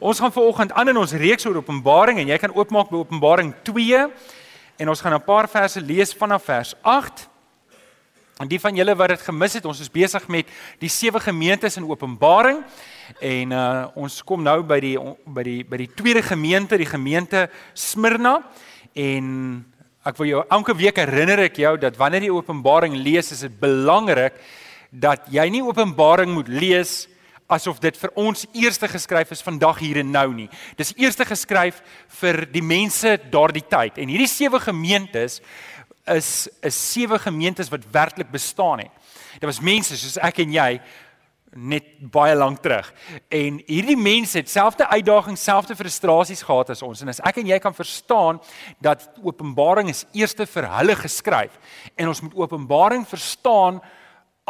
Ons gaan vanoggend aan in ons reeks oor Openbaring en jy kan oopmaak by Openbaring 2 en ons gaan 'n paar verse lees vanaf vers 8. En die van julle wat dit gemis het, ons is besig met die sewe gemeentes in Openbaring en uh ons kom nou by die by die by die tweede gemeente, die gemeente Smyrna en ek wil jou elke week herinner ek jou dat wanneer jy Openbaring lees, is dit belangrik dat jy nie Openbaring moet lees asof dit vir ons eerste geskryf is vandag hier en nou nie. Dis eerste geskryf vir die mense daardie tyd. En hierdie sewe gemeentes is is sewe gemeentes wat werklik bestaan het. Dit was mense soos ek en jy net baie lank terug. En hierdie mense het selfde uitdagings, selfde frustrasies gehad as ons. En as ek en jy kan verstaan dat Openbaring is eerste vir hulle geskryf en ons moet Openbaring verstaan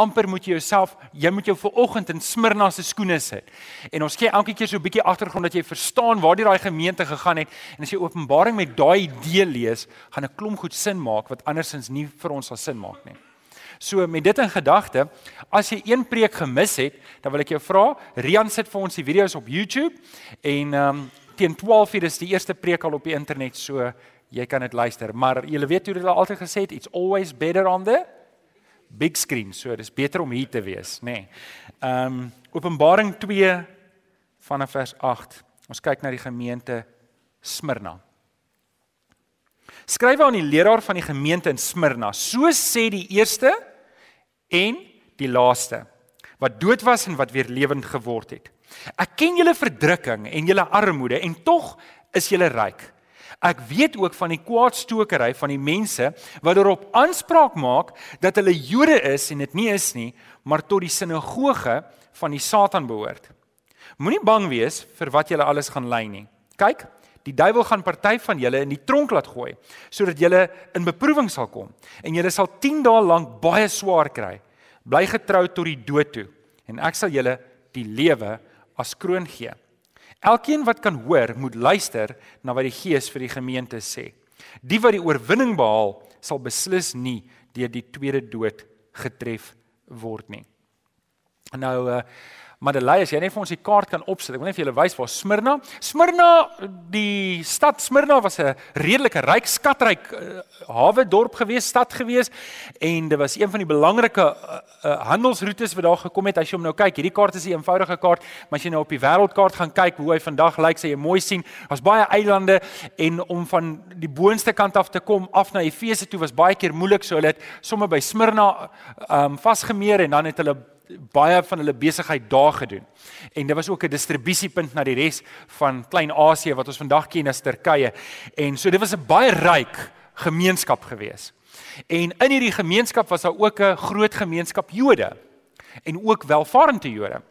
amper moet jy jouself jy moet jou vooroggend in Smyrna se skoene sit. En ons gee elke keer so 'n bietjie agtergrond dat jy verstaan waar die daai gemeente gegaan het en as jy Openbaring met daai idee lees, gaan 'n klomp goed sin maak wat andersins nie vir ons sal sin maak nie. So met dit in gedagte, as jy een preek gemis het, dan wil ek jou vra, Rian sit vir ons die video's op YouTube en ehm um, teen 12:00 is die eerste preek al op die internet, so jy kan dit luister. Maar jy weet hoe hulle altyd gesê het, it's always better on the big screen. So dis beter om hier te wees, nê. Nee. Ehm um, Openbaring 2 vanaf vers 8. Ons kyk na die gemeente Smyrna. Skryf aan die leraar van die gemeente in Smyrna. So sê die eerste en die laaste wat dood was en wat weer lewend geword het. Ek ken julle verdrukking en julle armoede en tog is julle ryk. Ek weet ook van die kwaadstokery van die mense wat daarop aanspraak maak dat hulle Jode is en dit nie is nie, maar tot die sinagoge van die Satan behoort. Moenie bang wees vir wat julle alles gaan ly nie. Kyk, die duiwel gaan party van julle in die tronk laat gooi sodat julle in beproewing sal kom en julle sal 10 dae lank baie swaar kry. Bly getrou tot die dood toe en ek sal julle die lewe as kroon gee. Elkeen wat kan hoor, moet luister na wat die Gees vir die gemeente sê. Die wat die oorwinning behaal, sal beslis nie deur die tweede dood getref word nie. Nou uh Madeleine, as jy net vir ons die kaart kan opsit. Ek wil net vir julle wys waar Smyrna. Smyrna, die stad Smyrna was 'n redelike ryk, skatryk uh, hawe dorp gewees, stad gewees en dit was een van die belangrike uh, uh, handelsroetes wat daar gekom het. As jy hom nou kyk, hierdie kaart is 'n eenvoudige kaart, maar as jy nou op die wêreldkaart gaan kyk hoe hy vandag lyk, sê jy mooi sien, daar's baie eilande en om van die boonste kant af te kom af na Efese toe was baie keer moeilik, so hulle het sommer by Smyrna um vasgemeer en dan het hulle baie van hulle besigheid daar gedoen. En dit was ook 'n distribusiepunt na die res van Klein-Asië wat ons vandag ken as Turkye. En so dit was 'n baie ryk gemeenskap gewees. En in hierdie gemeenskap was daar ook 'n groot gemeenskap Jode en ook welvarende Jode.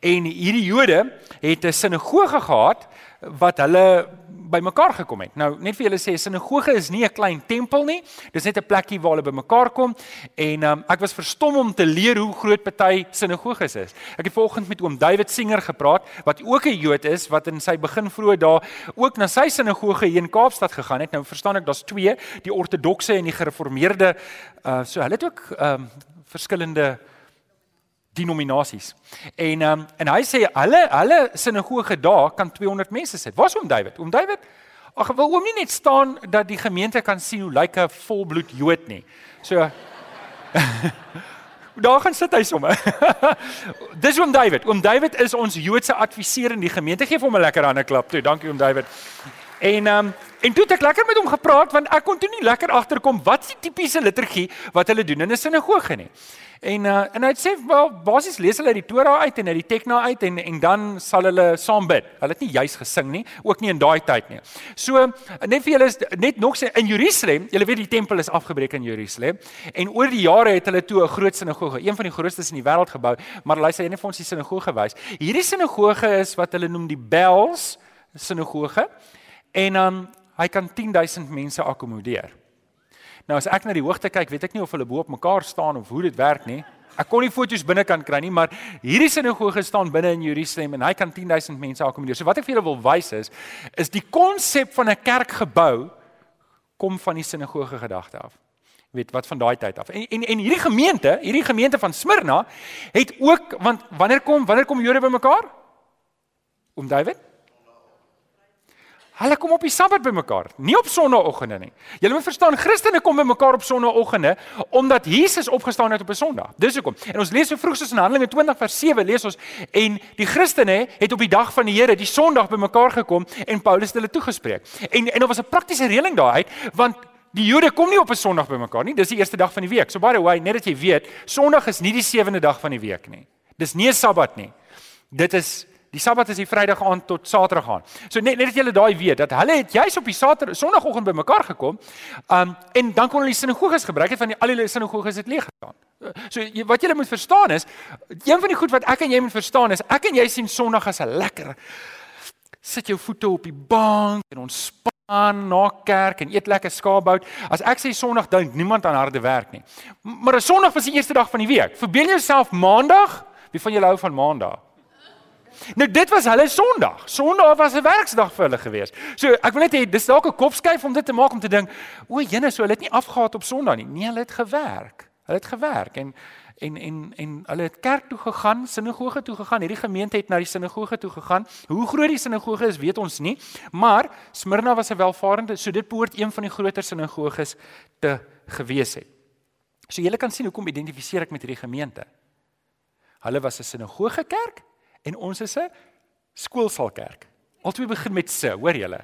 En hierdie Jode het 'n sinagoge gehad wat hulle bymekaar gekom het. Nou net vir julle sê, sinagoge is nie 'n klein tempel nie. Dis net 'n plekkie waar hulle bymekaar kom en um, ek was verstom om te leer hoe groot party sinagoges is. Ek het vanoggend met oom David Singer gepraat wat ook 'n Jood is wat in sy begin vroeë dae ook na sy sinagoge hier in Kaapstad gegaan het. Nou verstaan ek daar's twee, die ortodokse en die gereformeerde. Uh so hulle het ook um verskillende denominasies. En um, en hy sê hulle hulle sinagoge daar kan 200 mense sit. Waar's oom David? Oom David? Ag wil oom nie net staan dat die gemeente kan sien hoe lyk 'n volbloed Jood nie. So Daar gaan sit hy sommer. Dis oom David. Oom David is ons Joodse adviseur in die gemeente. Geef hom 'n lekker hande klap toe. Dankie oom David. En um, en toe het ek lekker met hom gepraat want ek kon toe nie lekker agterkom wat is die tipiese liturgie wat hulle doen in 'n sinagoge nie. En uh, en hy sê wel basies lees hulle die Torah uit en uit die Tekna uit en en dan sal hulle saam bid. Hulle het nie juis gesing nie, ook nie in daai tyd nie. So net vir julle is net nog sê in Jerusalem, julle weet die tempel is afgebreek in Jerusalem en oor die jare het hulle toe 'n groot sinagoge, een van die grootstes in die wêreld gebou, maar luister jy net vir ons die sinagoge wys. Hierdie sinagoge is wat hulle noem die Bells sinagoge en dan um, hy kan 10000 mense akkommodeer. Nou as ek na die hoogte kyk, weet ek nie of hulle bo op mekaar staan of hoe dit werk nie. Ek kon nie foto's binnekant kry nie, maar hierdie sinagoge staan binne in Jerusalem en hy kan 10000 mense akkommodeer. So wat ek vir julle wil wys is, is die konsep van 'n kerkgebou kom van die sinagoge gedagte af. Weet wat van daai tyd af. En en en hierdie gemeente, hierdie gemeente van Smyrna het ook want wanneer kom wanneer kom Jode bymekaar? Om David? Hulle kom op die Sabbat bymekaar, nie op Sondagoggende nie. Julle moet verstaan, Christene kom bymekaar op Sondagoggende omdat Jesus opgestaan het op 'n Sondag. Dis hoekom. En ons lees so vroeg soos in Handelinge 20 vers 7 lees ons en die Christene het op die dag van die Here, die Sondag bymekaar gekom en Paulus het hulle toegespreek. En en daar was 'n praktiese reëling daai uit want Die Jode kom nie op 'n Sondag bymekaar nie. Dis die eerste dag van die week. So by the way, net dat jy weet, Sondag is nie die sewende dag van die week nie. Dis nie 'n Sabbat nie. Dit is Die Sabbat is die Vrydag aand tot Saterdag aan. So net net dat julle daai weet dat hulle het juis op die Saterdag Sondagoggend bymekaar gekom. Um en dan kon hulle die sinagoges gebruik het van die al die sinagoges het leeg gestaan. So wat julle moet verstaan is een van die goed wat ek en jy moet verstaan is ek en jy sien Sondag as 'n lekker sit jou voete op die bank en ontspan na kerk en eet lekker skaapbout. As ek sê Sondag dink niemand aan harde werk nie. Maar 'n Sondag was die eerste dag van die week. Verbeel jouself Maandag, wie van julle hou van Maandag? Nou dit was hulle Sondag. Sondag was 'n werksdag vir hulle gewees. So ek wil net hê dis dalk 'n kopskuif om dit te maak om te dink, o, jene, so hulle het nie afgehaat op Sondag nie. Nee, hulle het gewerk. Hulle het gewerk en en en en hulle het kerk toe gegaan, sinagoge toe gegaan. Hierdie gemeente het na die sinagoge toe gegaan. Hoe groot die sinagoge is, weet ons nie, maar Smyrna was 'n welvarende, so dit behoort een van die groter sinagoges te gewees het. So julle kan sien hoekom identifiseer ek met hierdie gemeente. Hulle was 'n sinagoge kerk en ons is 'n skoolsaalkerk. Altyd begin met se, hoor julle.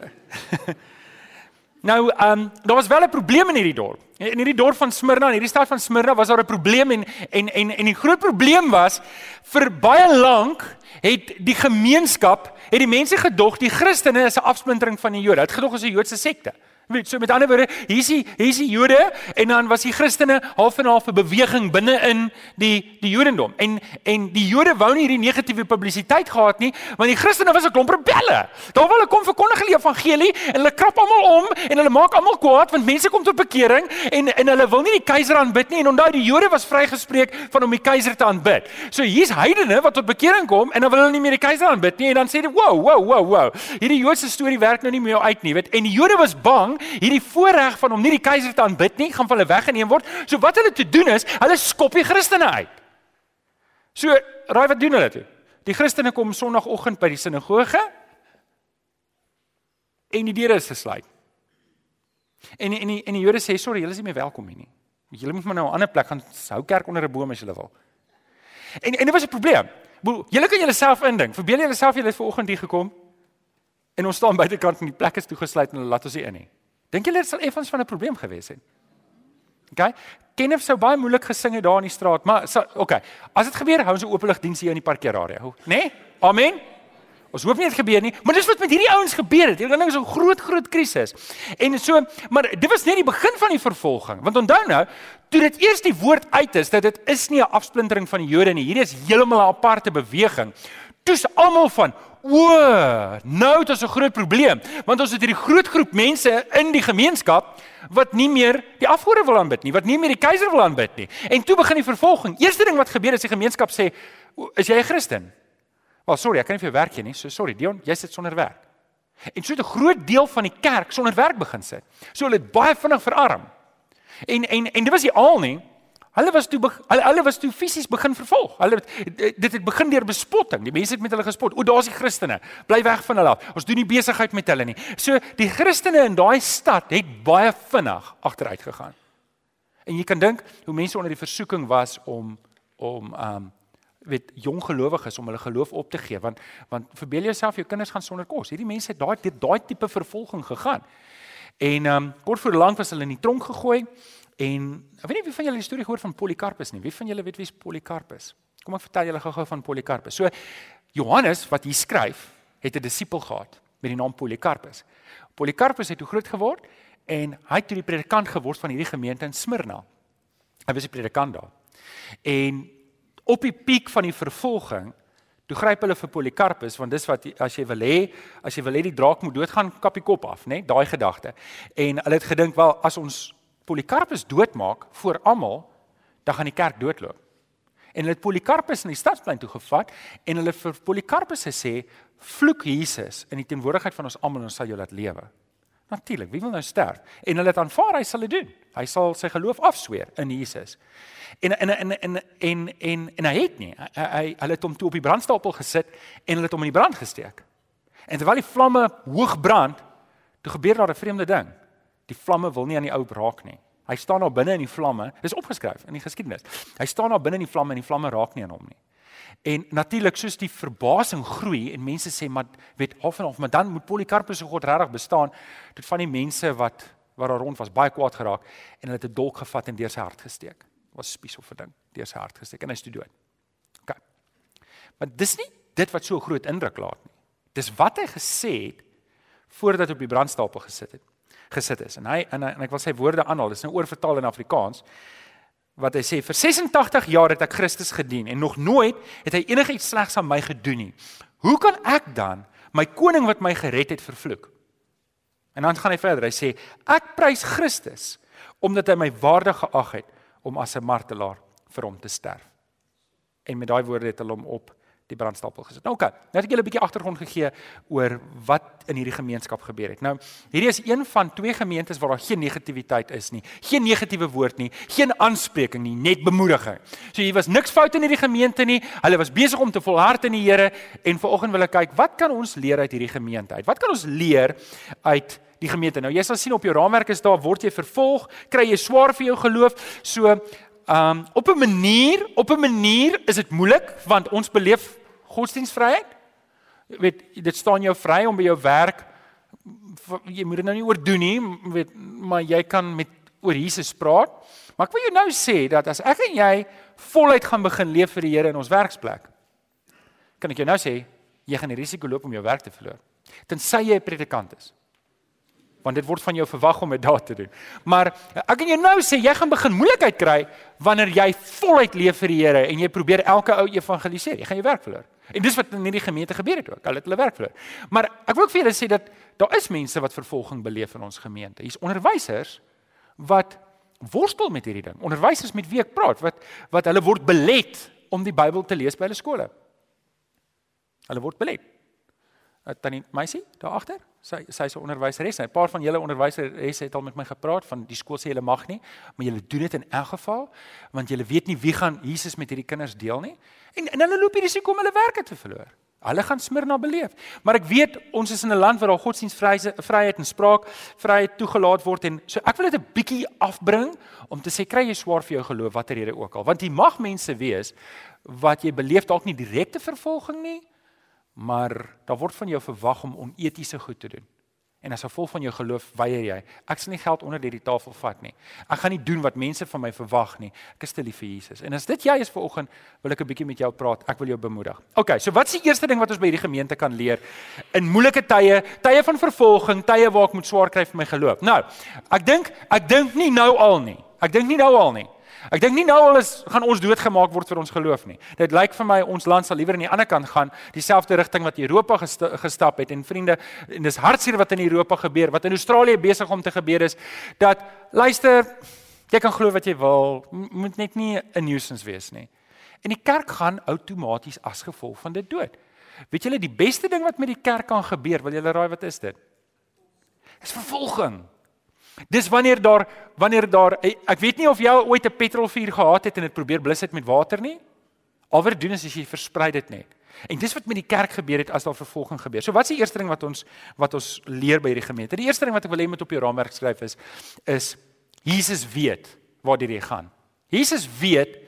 nou, ehm um, daar was wel 'n probleem in hierdie dorp. In hierdie dorp van Smyrna, in hierdie stad van Smyrna was daar 'n probleem en en en en die groot probleem was vir baie lank het die gemeenskap, het die mense gedog die Christene is 'n afsplintering van die Jode. Het gedog is 'n Joodse sekte. Weet, so met ander woorde, hier's die hier's die Jode en dan was die Christene half en half 'n beweging binne in die die Jodendom. En en die Jode wou nie hierdie negatiewe publisiteit gehad nie, want die Christene was 'n klomp rebelle. Daar wil hulle kom verkondig die evangelie en hulle krap almal om en hulle maak almal kwaad want mense kom tot bekering en en hulle wil nie die keiser aanbid nie en onthou die Jode was vrygespreek van om die keiser te aanbid. So hier's heidene wat tot bekering kom en dan wil hulle nie meer die keiser aanbid nie en dan sê hulle, "Wow, wow, wow, wow. Hierdie Joodse storie werk nou nie meer uit nie." Weet, en die Jode was bang hierdie voorreg van om nie die keiser te aanbid nie, gaan van hulle weggeneem word. So wat hulle te doen is, hulle skop die Christene uit. So, raai wat doen hulle toe? Die Christene kom Sondagoggend by die sinagoge en die deure is gesluit. En en en die Jode sê sorry, julle is nie meer welkom hier nie. Julle moet maar nou 'n ander plek gaan hou kerk onder 'n boom as julle wil. En en dit was 'n probleem. Julle kan julleself indink. Verbeel julleself julle het ver oggend hier gekom en ons staan buitekant en die plek is toegesluit en hulle laat ons nie in nie. Dink julle dit sal effens van 'n probleem gewees het? OK. Kenneth sou baie moeilik gesing het daar in die straat, maar so, OK. As dit gebeur, hou ons 'n openlig diens hier in die parkeerarea. Né? Nee? Amen. Ons hoop nie dit gebeur nie, maar dis wat met hierdie ouens gebeur het. Hierdie ding is 'n groot groot krisis. En so, maar dit was net die begin van die vervolging. Want onthou nou, toe dit eers die woord uit is dat dit is nie 'n afsplintering van die Jode nie. Hierdie is heeltemal 'n aparte beweging. Toe's almal van O, nou het ons 'n groot probleem, want ons het hierdie groot groep mense in die gemeenskap wat nie meer die afgode wil aanbid nie, wat nie meer die keiser wil aanbid nie. En toe begin die vervolging. Eerste ding wat gebeur is die gemeenskap sê, "Is jy 'n Christen?" "Wel, sorry, ek kan nie vir jou werk gee nie." "So sorry, Dion, jy sit sonder werk." En so het 'n groot deel van die kerk sonder werk begin sit. So hulle het baie vinnig verarm. En en en dit was nie al nie. Hulle was toe hulle hulle was toe fisies begin vervolg. Hulle dit het begin deur bespotting. Die mense het met hulle gespot. O, daar's die Christene. Bly weg van hulle af. Ons doen nie besigheid met hulle nie. So die Christene in daai stad het baie vinnig agteruit gegaan. En jy kan dink hoe mense onder die versoeking was om om um weet jong gelowiges om hulle geloof op te gee want want verbeel jouself jou kinders gaan sonder kos. Hierdie mense het daai daai tipe vervolging gegaan. En um kort voor lank was hulle in die tronk gegooi. En ek weet nie wie van julle die storie gehoor van Polycarpus nie. Wie van julle weet wie is Polycarpus? Kom ek vertel julle gou-gou van Polycarpus. So Johannes wat hier skryf, het 'n disipel gehad met die naam Polycarpus. Polycarpus het hoe groot geword en hy het toe die predikant geword van hierdie gemeente in Smyrna. Hy was die predikant daar. En op die piek van die vervolging Toe gryp hulle vir Polycarpus want dis wat as jy wil hê, as jy wil hê die draak moet doodgaan, kap die kop af, né? Daai gedagte. En hulle het gedink wel as ons Polycarpus doodmaak voor almal, dan gaan die kerk doodloop. En hulle het Polycarpus in die stadsplein toe gevat en hulle vir Polycarpus gesê: "Vloek Jesus in die teenwoordigheid van ons almal en sal jou laat lewe." Natuurlik, wie wil nou sterf? En hulle het aanvaar hy sal dit doen. Hy sal sy geloof afsweer in Jesus. En en en en en en, en hy het nie. Hy, hy hulle het hom toe op die brandstapel gesit en hulle het hom in die brand gesteek. En terwyl die vlamme hoog brand, toe gebeur daar 'n vreemde ding. Die vlamme wil nie aan die ou raak nie. Hy staan daar binne in die vlamme. Dis opgeskryf in die geskiedenis. Hy staan daar binne in die vlamme en die vlamme raak nie aan hom nie. En natuurlik soos die verbasing groei en mense sê maar weet half en half, maar dan moet Polycarpus se God regtig bestaan. Dit van die mense wat wat daar rond was baie kwaad geraak en hulle het 'n dolk gevat en deur sy hart gesteek. Was spies of 'n ding deur sy hart gesteek en hy is dood. OK. Maar dis nie dit wat so groot indruk laat nie. Dis wat hy gesê het voordat op die brandstapel gesit het gesit is. En hy en, en ek wil sy woorde aanhaal. Dis nou oorvertaal in Afrikaans wat hy sê vir 86 jaar het ek Christus gedien en nog nooit het hy enigiets slegs aan my gedoen nie. Hoe kan ek dan my koning wat my gered het vervloek? En dan gaan hy verder. Hy sê ek prys Christus omdat hy my waardig geag het om as 'n martelaar vir hom te sterf. En met daai woorde het hulle hom op die brandstapel gesit. Nou okay, nou het ek julle 'n bietjie agtergrond gegee oor wat in hierdie gemeenskap gebeur het. Nou, hierdie is een van twee gemeentes waar daar geen negativiteit is nie. Geen negatiewe woord nie, geen aanspreking nie, net bemoediging. So hier was niks fout in hierdie gemeente nie. Hulle was besig om te volhard in die Here en vanoggend wil ek kyk, wat kan ons leer uit hierdie gemeente uit? Wat kan ons leer uit die gemeente. Nou jy sal sien op jou raamwerk is daar word jy vervolg, kry jy swaar vir jou geloof. So, ehm um, op 'n manier, op 'n manier is dit moeilik want ons beleef godsdienstvryheid. Jy weet, dit staan jou vry om by jou werk jy moet dit nou nie oordoen nie, weet, maar jy kan met oor Jesus praat. Maar ek wil jou nou sê dat as ek en jy voluit gaan begin leef vir die Here in ons werksplek, kan ek jou nou sê jy gaan die risiko loop om jou werk te verloor. Tensy jy 'n predikant is want dit word van jou verwag om dit daar te doen. Maar ek kan jou nou sê jy gaan begin moeilikheid kry wanneer jy voluit leef vir die Here en jy probeer elke ou evangeliseer. Jy gaan jou werk verloor. En dis wat in hierdie gemeente gebeur het ook. Hulle het hulle werk verloor. Maar ek wil ook vir julle sê dat daar is mense wat vervolging beleef in ons gemeente. Hier's onderwysers wat worstel met hierdie ding. Onderwysers met wie ek praat wat wat hulle word belet om die Bybel te lees by hulle skole. Hulle word belet. Eh, tannie Meisie daar agter. Sy sy is 'n onderwyseres. 'n Paar van julle onderwyseresse het al met my gepraat van die skool sê julle mag nie, maar julle doen dit in elk geval want julle weet nie wie gaan Jesus met hierdie kinders deel nie. En en hulle loop hier risiko om hulle werke te verloor. Hulle gaan smir na beleef. Maar ek weet ons is in 'n land waar daar godsdienstvryheid en spraakvryheid toegelaat word en so ek wil dit 'n bietjie afbring om te sê kry jy swaar vir jou geloof watter rede ook al. Want jy mag mense wees wat jy beleef dalk nie direkte vervolging nie, maar daar word van jou verwag om onetiese goed te doen. En as gevolg van jou geloof weier jy. Ek sal nie geld onder die tafel vat nie. Ek gaan nie doen wat mense van my verwag nie. Ek is te lief vir Jesus. En as dit jy is vanoggend, wil ek 'n bietjie met jou praat. Ek wil jou bemoedig. OK, so wat is die eerste ding wat ons by hierdie gemeente kan leer in moeilike tye, tye van vervolging, tye waar ek moet swaar kry vir my geloof? Nou, ek dink ek dink nie nou al nie. Ek dink nie nou al nie. Ek dink nie nou al is gaan ons doodgemaak word vir ons geloof nie. Dit lyk vir my ons land sal liewer aan die ander kant gaan, dieselfde rigting wat Europa gest gestap het en vriende, en dis hartseer wat in Europa gebeur, wat in Australië besig om te gebeur is dat luister, jy kan glo wat jy wil, moet net nie 'n nuisance wees nie. En die kerk gaan outomaties as gevolg van dit dood. Weet julle die beste ding wat met die kerk kan gebeur, wil julle raai wat is dit? Dis vervolging. Dis wanneer daar wanneer daar eh, ek weet nie of jy ooit 'n petrolvuur gehad het en dit probeer blus het met water nie. Alwer doen is as jy versprei dit net. En dis wat met die kerk gebeur het as daar vervolging gebeur. So wat is die eerste ding wat ons wat ons leer by hierdie gemeente? Die eerste ding wat ek wil hê moet op jou raamwerk skryf is is Jesus weet waar jy gaan. Jesus weet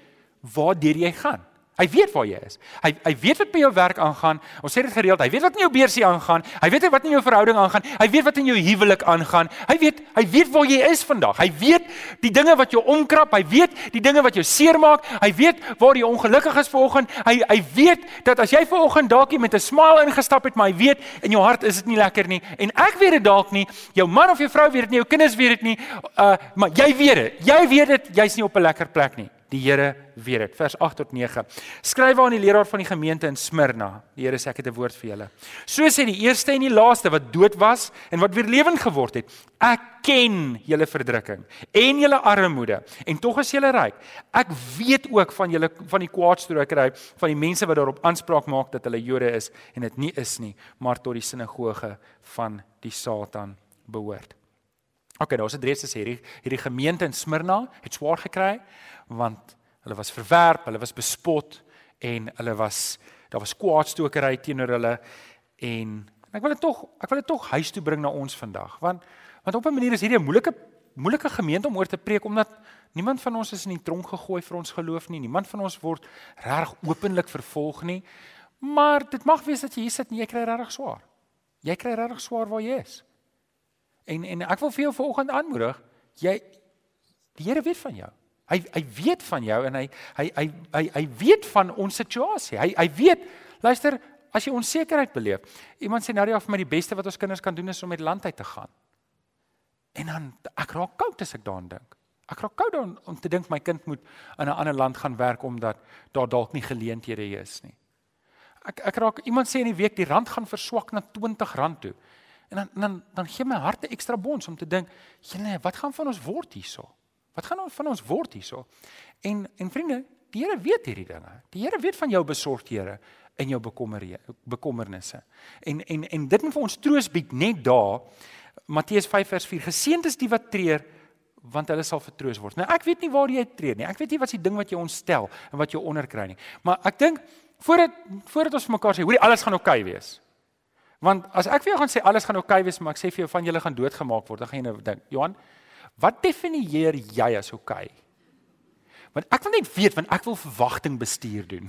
waar jy gaan. Hy weet waar jy is. Hy hy weet wat by jou werk aangaan. Ons sê dit gereeld. Hy weet wat in jou beursie aangaan. Hy weet wat in jou verhouding aangaan. Hy weet wat in jou huwelik aangaan. Hy weet hy weet waar jy is vandag. Hy weet die dinge wat jou omkrap. Hy weet die dinge wat jou seermaak. Hy weet waar jy ongelukkig is vanoggend. Hy hy weet dat as jy vanoggend dalk met 'n smile ingestap het, maar hy weet in jou hart is dit nie lekker nie. En ek weet dit dalk nie. Jou man of jou vrou weet dit nie. Jou kinders weet dit nie. Uh maar jy weet dit. Jy weet dit. Jy's nie op 'n lekker plek nie. Die Here weet dit. Vers 8 tot 9. Skryf aan die leraar van die gemeente in Smyrna. Die Here sê ek het 'n woord vir julle. So sê die eerste en die laaste wat dood was en wat weer lewend geword het. Ek ken julle verdrukking en julle armoede en tog is julle ryk. Ek weet ook van julle van die kwaadstrokery van die mense wat daarop aanspraak maak dat hulle Jode is en dit nie is nie, maar tot die sinagoge van die Satan behoort. Okay, nou as dit reeds is hierdie hierdie gemeente in Smyrna het swaar gekry want hulle was verwerp, hulle was bespot en hulle was daar was kwaadstokery teenoor hulle en ek wil dit tog ek wil dit tog huis toe bring na ons vandag want want op 'n manier is hierdie 'n moeilike moeilike gemeente om oor te preek omdat niemand van ons is in die tronk gegooi vir ons geloof nie. Niemand van ons word reg openlik vervolg nie. Maar dit mag wees dat jy hier sit en jy kry regtig swaar. Jy kry regtig swaar waar jy is. En en ek wil vir jou vanoggend aanmoedig, jy die Here weet van jou. Hy hy weet van jou en hy hy hy hy, hy weet van ons situasie. Hy hy weet, luister, as jy onsekerheid beleef. Iemand sê nou ja vir my die beste wat ons kinders kan doen is om met land uit te gaan. En dan ek raak koud as ek daaraan dink. Ek raak koud om, om te dink my kind moet in 'n ander land gaan werk omdat daar dalk nie geleenthede is nie. Ek ek raak iemand sê in die week die rand gaan verswak na R20 toe. En dan dan dan gee my hart 'n ekstra bons om te dink, "Jene, wat gaan van ons word hierso? Wat gaan van ons word hierso?" En en vriende, die Here weet hierdie dinge. Die Here weet van jou besorgdhede en jou bekommernisse. En en en dit moet vir ons troos bied net daar. Matteus 5 vers 4: Geseënd is die wat treur want hulle sal vertroos word. Nou ek weet nie waar jy tree nie. Ek weet nie wat is die ding wat jy ontstel en wat jy onderkry nie. Maar ek dink voordat voordat ons vir mekaar sê, hoorie alles gaan oukei okay wees. Want as ek vir jou gaan sê alles gaan oukei okay wees, maar ek sê vir jou van julle gaan doodgemaak word, dan gaan jy nou dink, Johan, wat definieer jy as oukei? Okay? Want ek wil net weet want ek wil verwagting bestuur doen.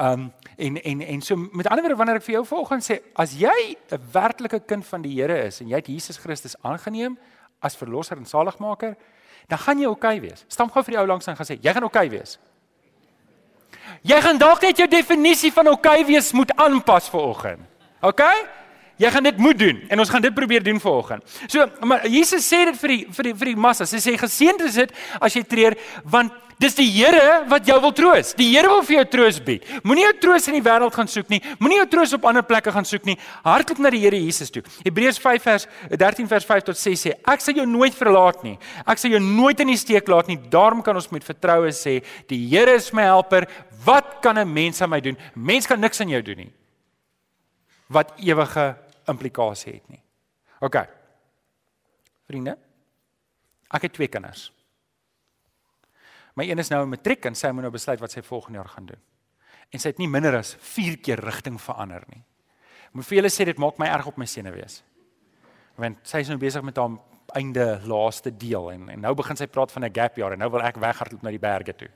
Um en en en so met ander woorde wanneer ek vir jou vanoggend sê as jy 'n werklike kind van die Here is en jy het Jesus Christus aangeneem as verlosser en saligmaker, dan gaan jy oukei okay wees. Stam gou vir die ou langs en gaan sê jy gaan oukei okay wees. Jy gaan dalk net jou definisie van oukei okay wees moet aanpas vanoggend. OK? Jy gaan dit moet doen en ons gaan dit probeer doen vanoggend. So, maar Jesus sê dit vir die vir die vir die massa. Hy sê geseënd is dit as jy treur want dis die Here wat jou wil troos. Die Here wil vir jou troos bied. Moenie jou troos in die wêreld gaan soek nie. Moenie jou troos op ander plekke gaan soek nie. Hardloop na die Here Jesus toe. Hebreërs 5 vers 13 vers 5 tot 6 sê ek sal jou nooit verlaat nie. Ek sal jou nooit in die steek laat nie. Daarom kan ons met vertroue sê die Here is my helper. Wat kan 'n mens aan my doen? Mens kan niks aan jou doen nie wat ewige implikasie het nie. OK. Vriende, ek het twee kinders. My een is nou in matriek en sy moet nou besluit wat sy volgende jaar gaan doen. En sy het nie minder as 4 keer rigting verander nie. Moet vir julle sê dit maak my erg op my senuwees. Want sy is nou besig met haar einde laaste deel en, en nou begin sy praat van 'n gap jaar en nou wil ek weghardloop na die berge toe.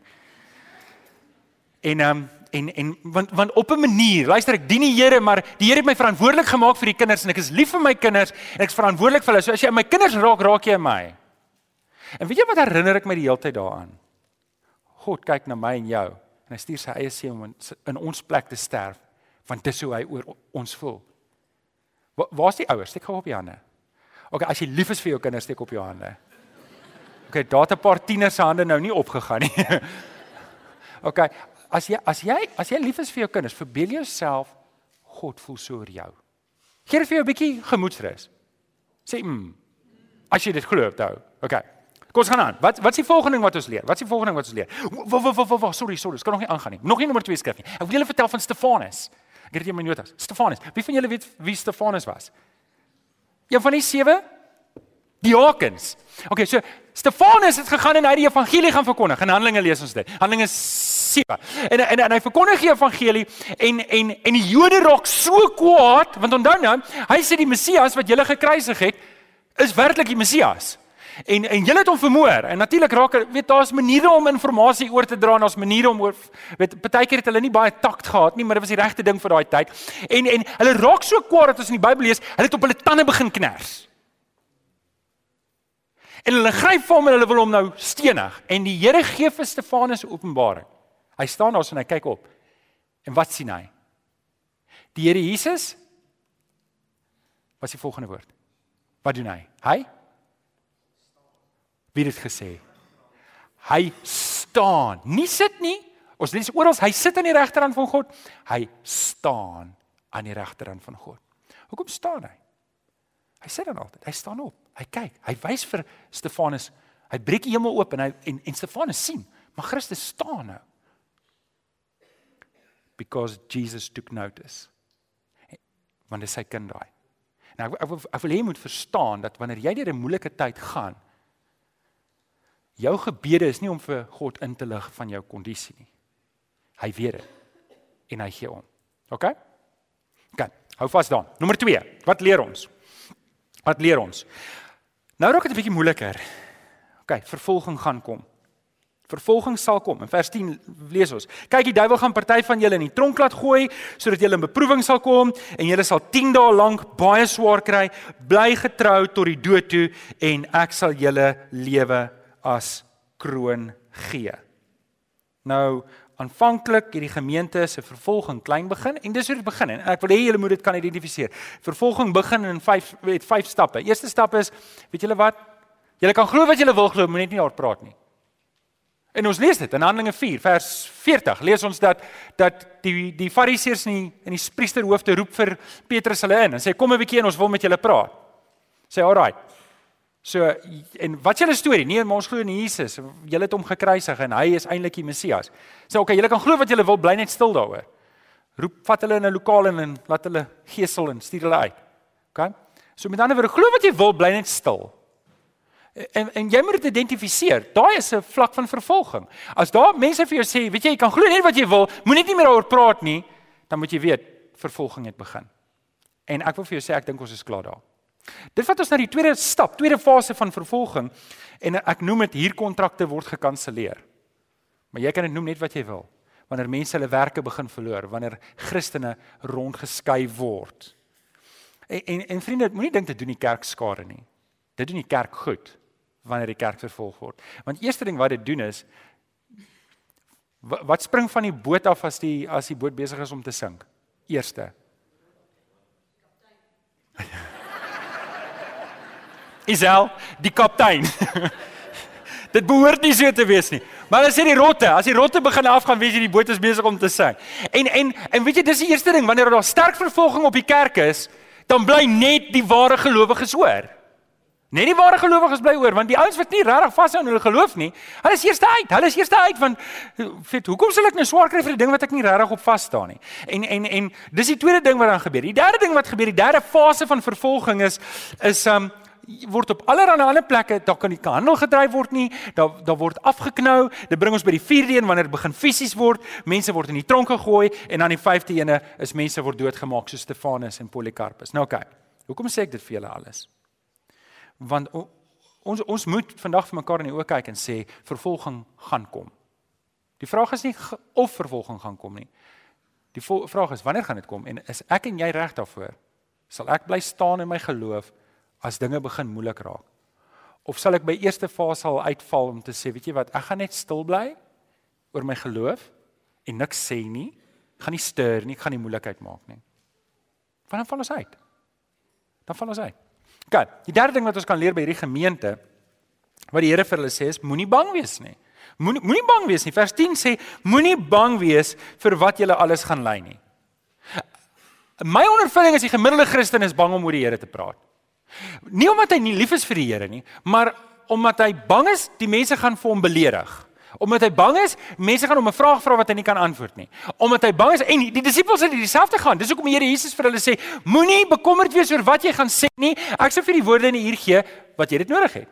En ehm um, en en want want op 'n manier, luister ek dien die Here, maar die Here het my verantwoordelik gemaak vir die kinders en ek is lief vir my kinders en ek is verantwoordelik vir hulle. So as jy my kinders raak, raak jy my. En weet jy wat herinner ek my die hele tyd daaraan? God kyk na my en jou en hy stuur sy eie seun om in ons plek te sterf want dis hoe hy oor ons voel. Waar is die ouers? Steek gou op jou hande. OK, as jy lief is vir jou kinders, steek op jou hande. OK, daar het 'n paar tieners se hande nou nie opgegaan nie. OK, as jy as jy as jy lief is vir jou kinders, verbeel jouself God voel so oor jou. Gee vir jou 'n bietjie gemoedsrus. Sê mm. As jy dit glo, hou. OK. Kom ons gaan aan. Wat wat is die volgende ding wat ons leer? Wat is die volgende ding wat ons leer? Wag wag wag wag, sorry, sorry, ek kan nog nie aangaan nie. Nog nie nommer 2 skrif nie. Ek wil julle vertel van Stefanus. Ek het dit in my notas. Stefanus. Wie van julle weet wie Stefanus was? Een van die sewe diakens. Okay, so Stefanus het gegaan en hy die evangelie gaan verkondig. In Handelinge lees ons dit. Handelinge 7. En en en hy verkondig die evangelie en en en die Jode raak so kwaad want onthou nou, hy sê die Messias wat julle gekruisig het is werklik die Messias. En en julle het hom vermoor. En natuurlik raak weet daar's maniere om inligting oor te dra en daar's maniere om weet partykeer het hulle nie baie takt gehad nie, maar dit was die regte ding vir daai tyd. En en hulle raak so kwaad dat ons in die Bybel lees, hulle het op hulle tande begin kners. En hulle gryp vir hom en hulle wil hom nou stenig. En die Here gee vir Stefanus 'n openbaring. Hy staan daar en hy kyk op. En wat sien hy? Die Here Jesus Wat is die volgende woord? Wat doen hy? Hy Wie het dit gesê? Hy staan. Nie sit nie. Ons lees oral hy sit aan die regterhand van God. Hy staan aan die regterhand van God. Hoekom staan hy? Hy sit dan altyd. Hy staan op. Hy kyk. Hy wys vir Stefanus. Hy breek die hemel oop en hy en, en Stefanus sien, maar Christus staan nou. Because Jesus took notice. Want dit is sy kind daai. Nou ek wil ek wil hê jy moet verstaan dat wanneer jy deur 'n moeilike tyd gaan, jou gebede is nie om vir God in te lig van jou kondisie nie. Hy weet dit en hy gee om. OK? OK. Hou vas daan. Nommer 2. Wat leer ons? Wat leer ons? Nou raak dit 'n bietjie moeiliker. OK, vervolging gaan kom. Vervolging sal kom. In vers 10 lees ons: "Kyk, die duiwel gaan party van julle in die tronk laat gooi sodat julle in beproewing sal kom en julle sal 10 dae lank baie swaar kry. Bly getrou tot die dood toe en ek sal julle lewe as kroon gee." Nou, aanvanklik hierdie gemeente se vervolging klein begin en dis hoe dit begin en ek wil hê julle moet dit kan identifiseer. Vervolging begin in 5 met 5 stappe. Eerste stap is, weet julle wat? Julle kan glo wat julle wil glo, moenie net nie oor praat nie. En ons lees dit in Handelinge 4 vers 40. Lees ons dat dat die die Fariseërs in die in die priesterhoofde roep vir Petrus hulle in en sê kom 'n bietjie en ons wil met julle praat. Sê alraai. So en wat is julle storie? Nee, ons glo in Jesus. Julle het hom gekruisig en hy is eintlik die Messias. Sê okay, julle kan glo wat julle wil, bly net stil daaroor. Roep vat hulle in 'n lokaal in en laat hulle gesel en stuur hulle uit. OK? So met ander woorde, glo wat jy wil, bly net stil. En en jy moet dit identifiseer. Daai is 'n vlak van vervolging. As daar mense vir jou sê, weet jy, jy kan glo net wat jy wil, moenie net meer daaroor praat nie, dan moet jy weet vervolging het begin. En ek wil vir jou sê ek dink ons is klaar daar. Dit vat ons na die tweede stap, tweede fase van vervolging en ek noem dit hier kontrakte word gekanselleer. Maar jy kan dit noem net wat jy wil. Wanneer mense hulle werke begin verloor, wanneer Christene rondgeskei word. En en, en vriende, moenie dink dit doen die kerk skade nie. Dit doen die kerk goed wanneer die kerk vervolg word. Want eerste ding wat dit doen is wat spring van die boot af as die as die boot besig is om te sink? Eerste. Isel, die kaptein. dit behoort nie so te wees nie. Maar as jy die rotte, as die rotte begin afgaan, weet jy die boot is besig om te sink. En en en weet jy dis die eerste ding wanneer daar sterk vervolging op die kerk is, dan bly net die ware gelowiges oor. Net die ware gelowiges bly oor want die ouens wat nie regtig vashou aan hulle geloof nie, hulle is eerste uit. Hulle is eerste uit want weet hoekom sal ek nou swaar kry vir 'n ding wat ek nie regtig op vas staan nie. En en en dis die tweede ding wat dan gebeur. Die derde ding wat gebeur, die derde fase van vervolging is is um word op allerlei ander plekke daar kan nie handel gedryf word nie. Daar daar word afgeknou. Dit bring ons by die vierde een wanneer dit begin fisies word. Mense word in die tronk gegooi en dan die vyfde ene is mense word doodgemaak soos Stefanus en Polycarpus. Nou oké. Okay. Hoekom sê ek dit vir julle alles? Want ons ons moet vandag vir mekaar in die oë kyk en sê vervolging gaan kom. Die vraag is nie of vervolging gaan kom nie. Die vraag is wanneer gaan dit kom en is ek en jy reg daarvoor? Sal ek bly staan in my geloof as dinge begin moeilik raak? Of sal ek by eerste fase al uitval om te sê, weet jy wat, ek gaan net stil bly oor my geloof en niks sê nie, gaan nie stuur nie, ek gaan nie moeilikheid maak nie. Wanneer val ons uit? Dan val ons uit. OK, die derde ding wat ons kan leer by hierdie gemeente wat die Here vir hulle sê is moenie bang wees nie. Moenie moenie bang wees nie. Vers 10 sê moenie bang wees vir wat julle alles gaan lei nie. My ondervinding is die gemiddelde Christen is bang om oor die Here te praat. Nie omdat hy nie lief is vir die Here nie, maar omdat hy bang is die mense gaan vir hom beledig. Omdat hy bang is, mense gaan hom 'n vraag vra wat hy nie kan antwoord nie. Omdat hy bang is en die disippels het dieselfde gaan. Dis hoekom die Here Jesus vir hulle sê, moenie bekommerd wees oor wat jy gaan sê nie. Ek sê vir die woorde in die uur gee wat jy dit nodig het.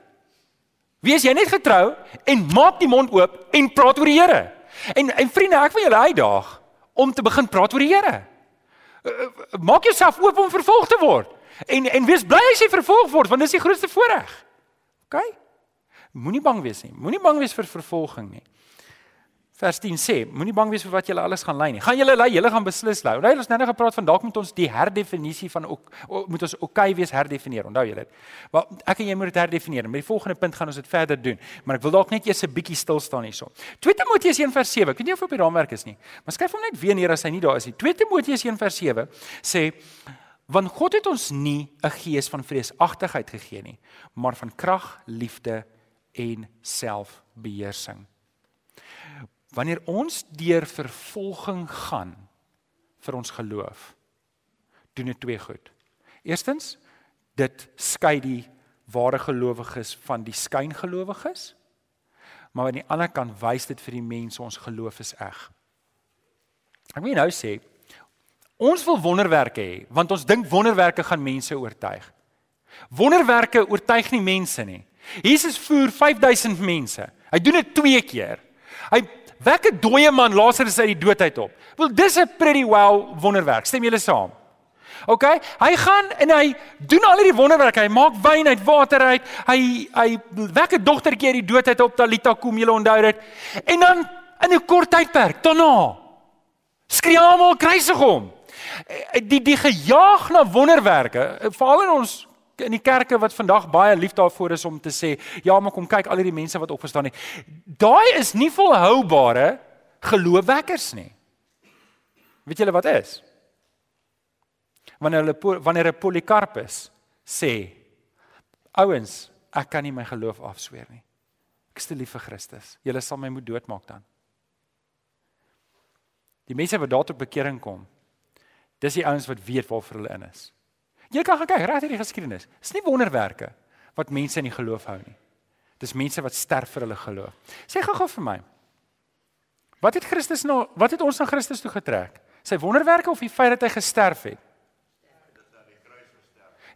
Wees jy net getrou en maak die mond oop en praat oor die Here. En en vriende, ek wil julle uitdaag om te begin praat oor die Here. Eh, eh, maak jouself oop om vervolg te word. En en wees bly as jy vervolg word want dis die grootste voorreg. OK? Moenie bang wees nie. Moenie bang wees vir vervolging nie. Vers 10 sê, moenie bang wees vir wat julle alles gaan lei nie. Gaan julle lei, julle gaan beslis lei. Onthou ons het nou gepraat van dalk moet ons die herdefinisie van ook moet ons okay wees herdefinieer. Onthou julle. Maar ek en jy moet dit herdefinieer. Met die volgende punt gaan ons dit verder doen. Maar ek wil dalk net eers 'n bietjie stil staan hierso. 2 Timoteus 1 vers 7. Ek weet nie of op die raamwerk is nie. Maar skryf hom net weer neer as hy nie daar is nie. 2 Timoteus 1 vers 7 sê want God het ons nie 'n gees van vreesagtigheid gegee nie, maar van krag, liefde en selfbeheersing. Wanneer ons deur vervolging gaan vir ons geloof, doen dit twee goed. Eerstens, dit skei die ware gelowiges van die skyngelowiges. Maar aan die ander kant wys dit vir die mense ons geloof is eg. Ek wil nou sê, ons wil wonderwerke hê, want ons dink wonderwerke gaan mense oortuig. Wonderwerke oortuig nie mense nie. Jesus voer 5000 mense. Hy doen dit twee keer. Hy wek 'n dooie man Lazarus uit die dood uit op. Wel dis 'n pretty well wonderwerk. Stem julle saam? OK? Hy gaan en hy doen al hierdie wonderwerke. Hy maak wyn uit water uit. Hy hy wek 'n dogtertjie uit die dood uit op Talita kom, julle onthou dit. En dan in 'n kort tydperk, daarna skree almal kruisig hom. Eh, die die gejaag na wonderwerke, veral in ons in die kerke wat vandag baie lief daarvoor is om te sê, ja, maar kom kyk al hierdie mense wat opgestaan het. Daai is nie volhoubare geloofwekkers nie. Weet julle wat is? wanneer hulle wanneer 'n Polikarpus sê ouens ek kan nie my geloof afsweer nie ek is te lief vir Christus julle sal my moet doodmaak dan die mense wat daar tot bekering kom dis die ouens wat weet waarvoor hulle in is jy kan gaan kyk reg hierdie geskiedenis. Is nie wonderwerke wat mense in die geloof hou nie. Dis mense wat sterf vir hulle geloof. Sê gou-gou vir my wat het Christus nou wat het ons na Christus toe getrek? Sy wonderwerke of die feit dat hy gesterf het?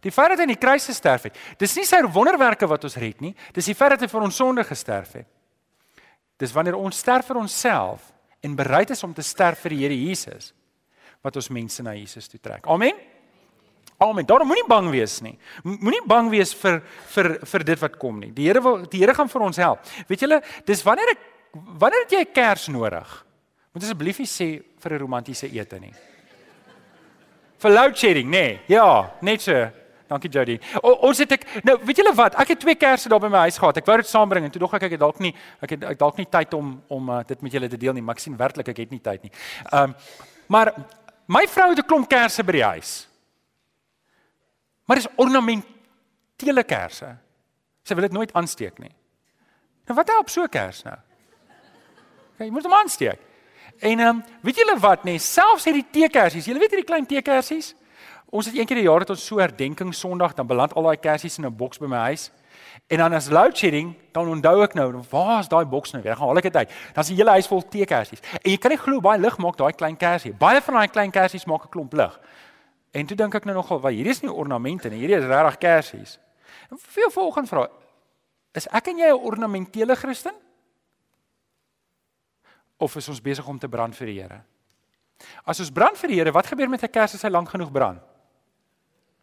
Die feit dat hy in die kruis gesterf het, dis nie sy wonderwerke wat ons red nie, dis die feit dat hy vir ons sonde gesterf het. Dis wanneer ons sterf vir onsself en bereid is om te sterf vir die Here Jesus wat ons mense na Jesus toe trek. Amen. Amen. Daarom moenie bang wees nie. Moenie bang wees vir vir vir dit wat kom nie. Die Here wil die Here gaan vir ons help. Weet julle, dis wanneer ek wanneer het jy 'n kers nodig? Moet asseblief nie sê vir 'n romantiese ete nie. Vir load shedding, nê? Nee. Ja, net so. Dankie Jody. O, ons het ek nou weet julle wat? Ek het twee kersse daar by my huis gehad. Ek wou dit saambring en toe dog ek ek het dalk nie ek het ek dalk nie tyd om om uh, dit met julle te deel nie, maar ek sien werklik ek het nie tyd nie. Ehm um, maar my vrou het 'n klomp kersse by die huis. Maar dis ornamentele kersse. Sy wil dit nooit aansteek nie. Nou wat help so kers nou? Kyk, jy moet hom aansteek. En ehm um, weet julle wat nê, nee, selfs hierdie teekersies, julle weet hierdie klein teekersies, Ons het een keer 'n jaar het ons so herdenking Sondag, dan beland al daai kersies in 'n boks by my huis. En dan as load shedding, dan onthou ek nou, waar is daai boks nou? Ek gaan haal ek dit uit. Dan is die hele huis vol teekersies. En jy kan nie glo baie lig maak daai klein kersie. Baie van daai klein kersies maak 'n klomp lig. En toe dink ek nou nogal, "Wag, hierdie is nie ornamente nie, hierdie is regtig kersies." En veel volgende vra, is ek en jy 'n ornamentele Christen? Of is ons besig om te brand vir die Here? As ons brand vir die Here, wat gebeur met 'n kers as hy lank genoeg brand?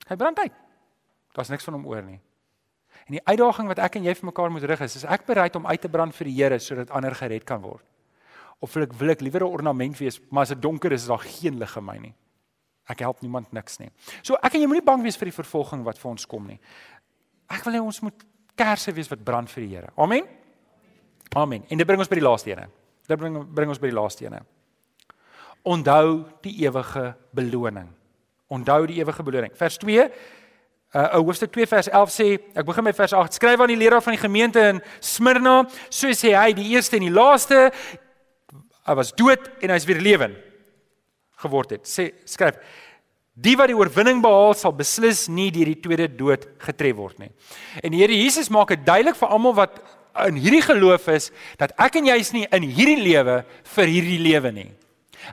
Hy brand uit. Daar's niks van hom oor nie. En die uitdaging wat ek en jy vir mekaar moet rig is, is ek bereid om uit te brand vir die Here sodat ander gered kan word? Of wil ek wil ek liewer 'n ornament wees, maar as dit donker is, is daar geen lig in my nie. Ek help niemand niks nie. So ek en jy moenie bang wees vir die vervolging wat vir ons kom nie. Ek wil hê ons moet kersse wees wat brand vir die Here. Amen. Amen. En dit bring ons by die laaste ene. Dit bring bring ons by die laaste ene. Onthou die ewige beloning. Onthou die ewige beloning. Vers 2 uh hoofstuk 2 vers 11 sê, ek begin met vers 8. Skryf aan die leraar van die gemeente in Smyrna, so sê hy, die eerste en die laaste hy was dood en hy's weer lewend geword het. Sê skryf Die wat die oorwinning behaal sal beslis nie deur die tweede dood getref word nie. En die Here Jesus maak dit duidelik vir almal wat in hierdie geloof is dat ek en jy is nie in hierdie lewe vir hierdie lewe nie.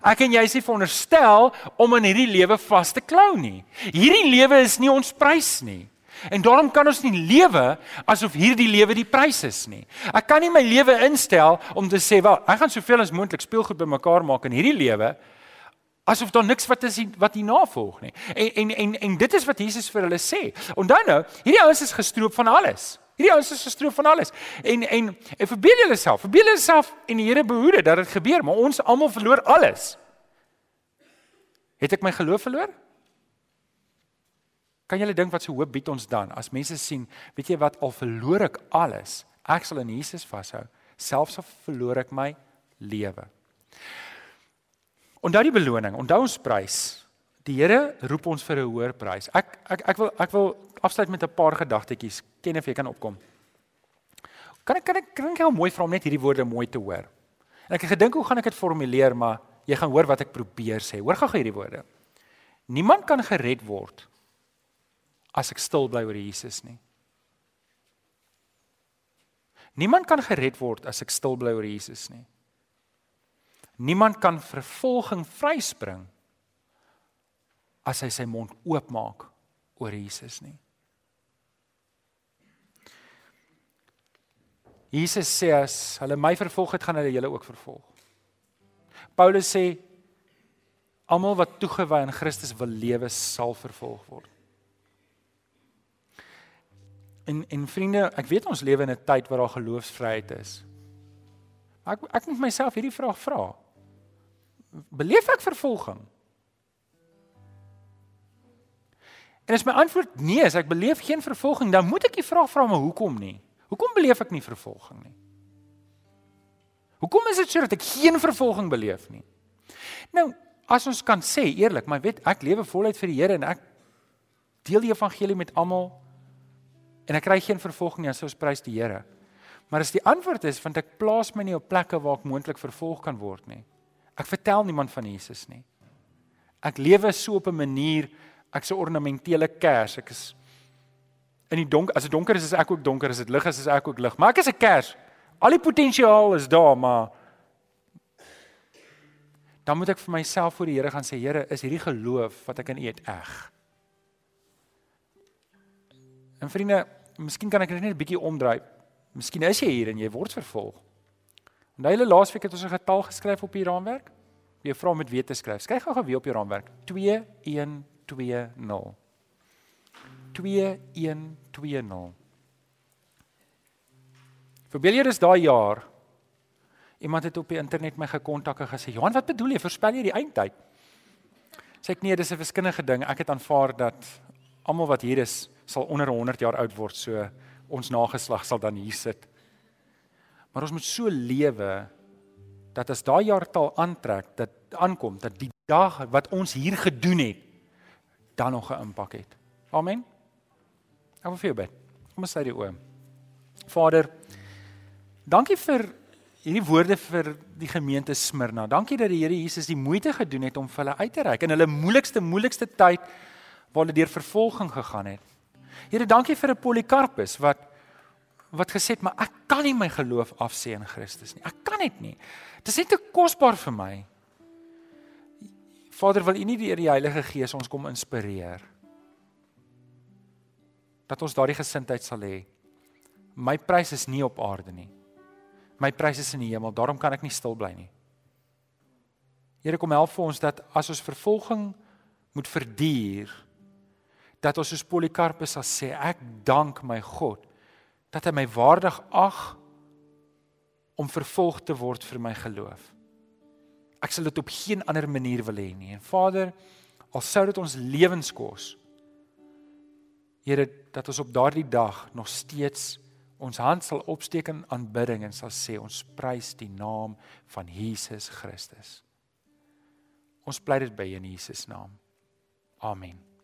Ek en jy is nie veronderstel om in hierdie lewe vas te klou nie. Hierdie lewe is nie ons prys nie. En daarom kan ons nie lewe asof hierdie lewe die prys is nie. Ek kan nie my lewe instel om te sê, "Wel, ek gaan soveel as moontlik speelgoed bymekaar maak in hierdie lewe." Asof daar niks wat is wat hier navolg nie. En en en en dit is wat Jesus vir hulle sê. Onthou nou, hierdie ouens is gestroop van alles. Hierdie ouens is gestroof van alles. En en en verbeel julleself, verbeel julleself en die Here behoede dat dit gebeur, maar ons almal verloor alles. Het ek my geloof verloor? Kan julle dink wat se hoop bied ons dan as mense sien, weet jy wat al verloor ek alles, ek sal in Jesus vashou, selfs al verloor ek my lewe. Onthou die beloning, onthou ons prys. Die Here roep ons vir 'n hoër prys. Ek ek ek wil ek wil afsluit met 'n paar gedagtetjies. Ken of jy kan opkom. Kan ek kan ek kan ek gou mooi vra om net hierdie woorde mooi te hoor. En ek het gedink hoe gaan ek dit formuleer, maar jy gaan hoor wat ek probeer sê. Hoor gou hierdie woorde. Niemand kan gered word as ek stil bly oor Jesus nie. Niemand kan gered word as ek stil bly oor Jesus nie. Niemand kan vervolging vryspring as hy sy mond oopmaak oor Jesus nie. Jesus sê as hulle my vervolg het, gaan hulle julle ook vervolg. Paulus sê Almal wat toegewy aan Christus wil lewe, sal vervolg word. En en vriende, ek weet ons lewe in 'n tyd waar daar geloofsvryheid is. Maar ek ek moet myself hierdie vraag vra. Beleef ek vervolging? En as my antwoord nee is, ek beleef geen vervolging, dan moet ek die vraag vra maar hoekom nie? Hoekom beleef ek nie vervolging nie? Hoekom is dit sodat ek geen vervolging beleef nie? Nou, as ons kan sê eerlik, maar weet ek lewe voluit vir die Here en ek deel die evangelie met almal en ek kry geen vervolging nie, so ons prys die Here. Maar as die antwoord is want ek plaas my nie op plekke waar ek moontlik vervolg kan word nie. Ek vertel niemand van Jesus nie. Ek lewe so op 'n manier ek's 'n ornamentele kers. Ek is in die donker, as dit donker is, is ek ook donker, as dit lig is, is ek ook lig. Maar ek is 'n kers. Al die potensiaal is daar, maar dan moet ek vir myself voor die Here gaan sê, Here, is hierdie geloof wat ek in U het eg? En vriende, miskien kan ek dit net 'n bietjie omdraai. Miskien is jy hier en jy word vervolg. Onthou julle laasweek het ons 'n getal geskryf op die raamwerk? Jy vra met weet te skryf. Skryf gou-gou weer op die raamwerk. 2120. 2120. Verbeel jy dis daai jaar iemand het op die internet my gekontak en gesê, "Johan, wat bedoel jy? Voorspel jy die eindtyd?" Sê ek nee, dis 'n wiskundige ding. Ek het aanvaar dat almal wat hier is sal onder 100 jaar oud word, so ons nageslag sal dan hier sit. Maar ons moet so lewe dat as daai jaartal aantrek, dat aankom dat die dag wat ons hier gedoen het dan nog 'n impak het. Amen. Ek wil vir jou bid. Kom ons sluit die oë. Vader, dankie vir hierdie woorde vir die gemeente Smyrna. Dankie dat die Here Jesus die moeite gedoen het om vir hulle uit te reik in hulle moeilikste moeilikste tyd waar hulle deur vervolging gegaan het. Here, dankie vir 'n Polikarpus wat wat gesê het, maar ek kan nie my geloof afsê in Christus nie. Ek kan dit nie. Dit is net te kosbaar vir my. Vader, wil U nie deur die Heilige Gees ons kom inspireer dat ons daardie gesindheid sal hê. My prys is nie op aarde nie. My prys is in die hemel. Daarom kan ek nie stil bly nie. Here kom help vir ons dat as ons vervolging moet verduur, dat ons soos Polikarpus sal sê ek dank my God dat hy my waardig ag om vervolg te word vir my geloof. Ek sal dit op geen ander manier wil hê nie. En Vader, al sou dit ons lewens kos, Here, dat ons op daardie dag nog steeds ons hand sal opsteek in aanbidding en sal sê ons prys die naam van Jesus Christus. Ons pleit dit by in Jesus naam. Amen.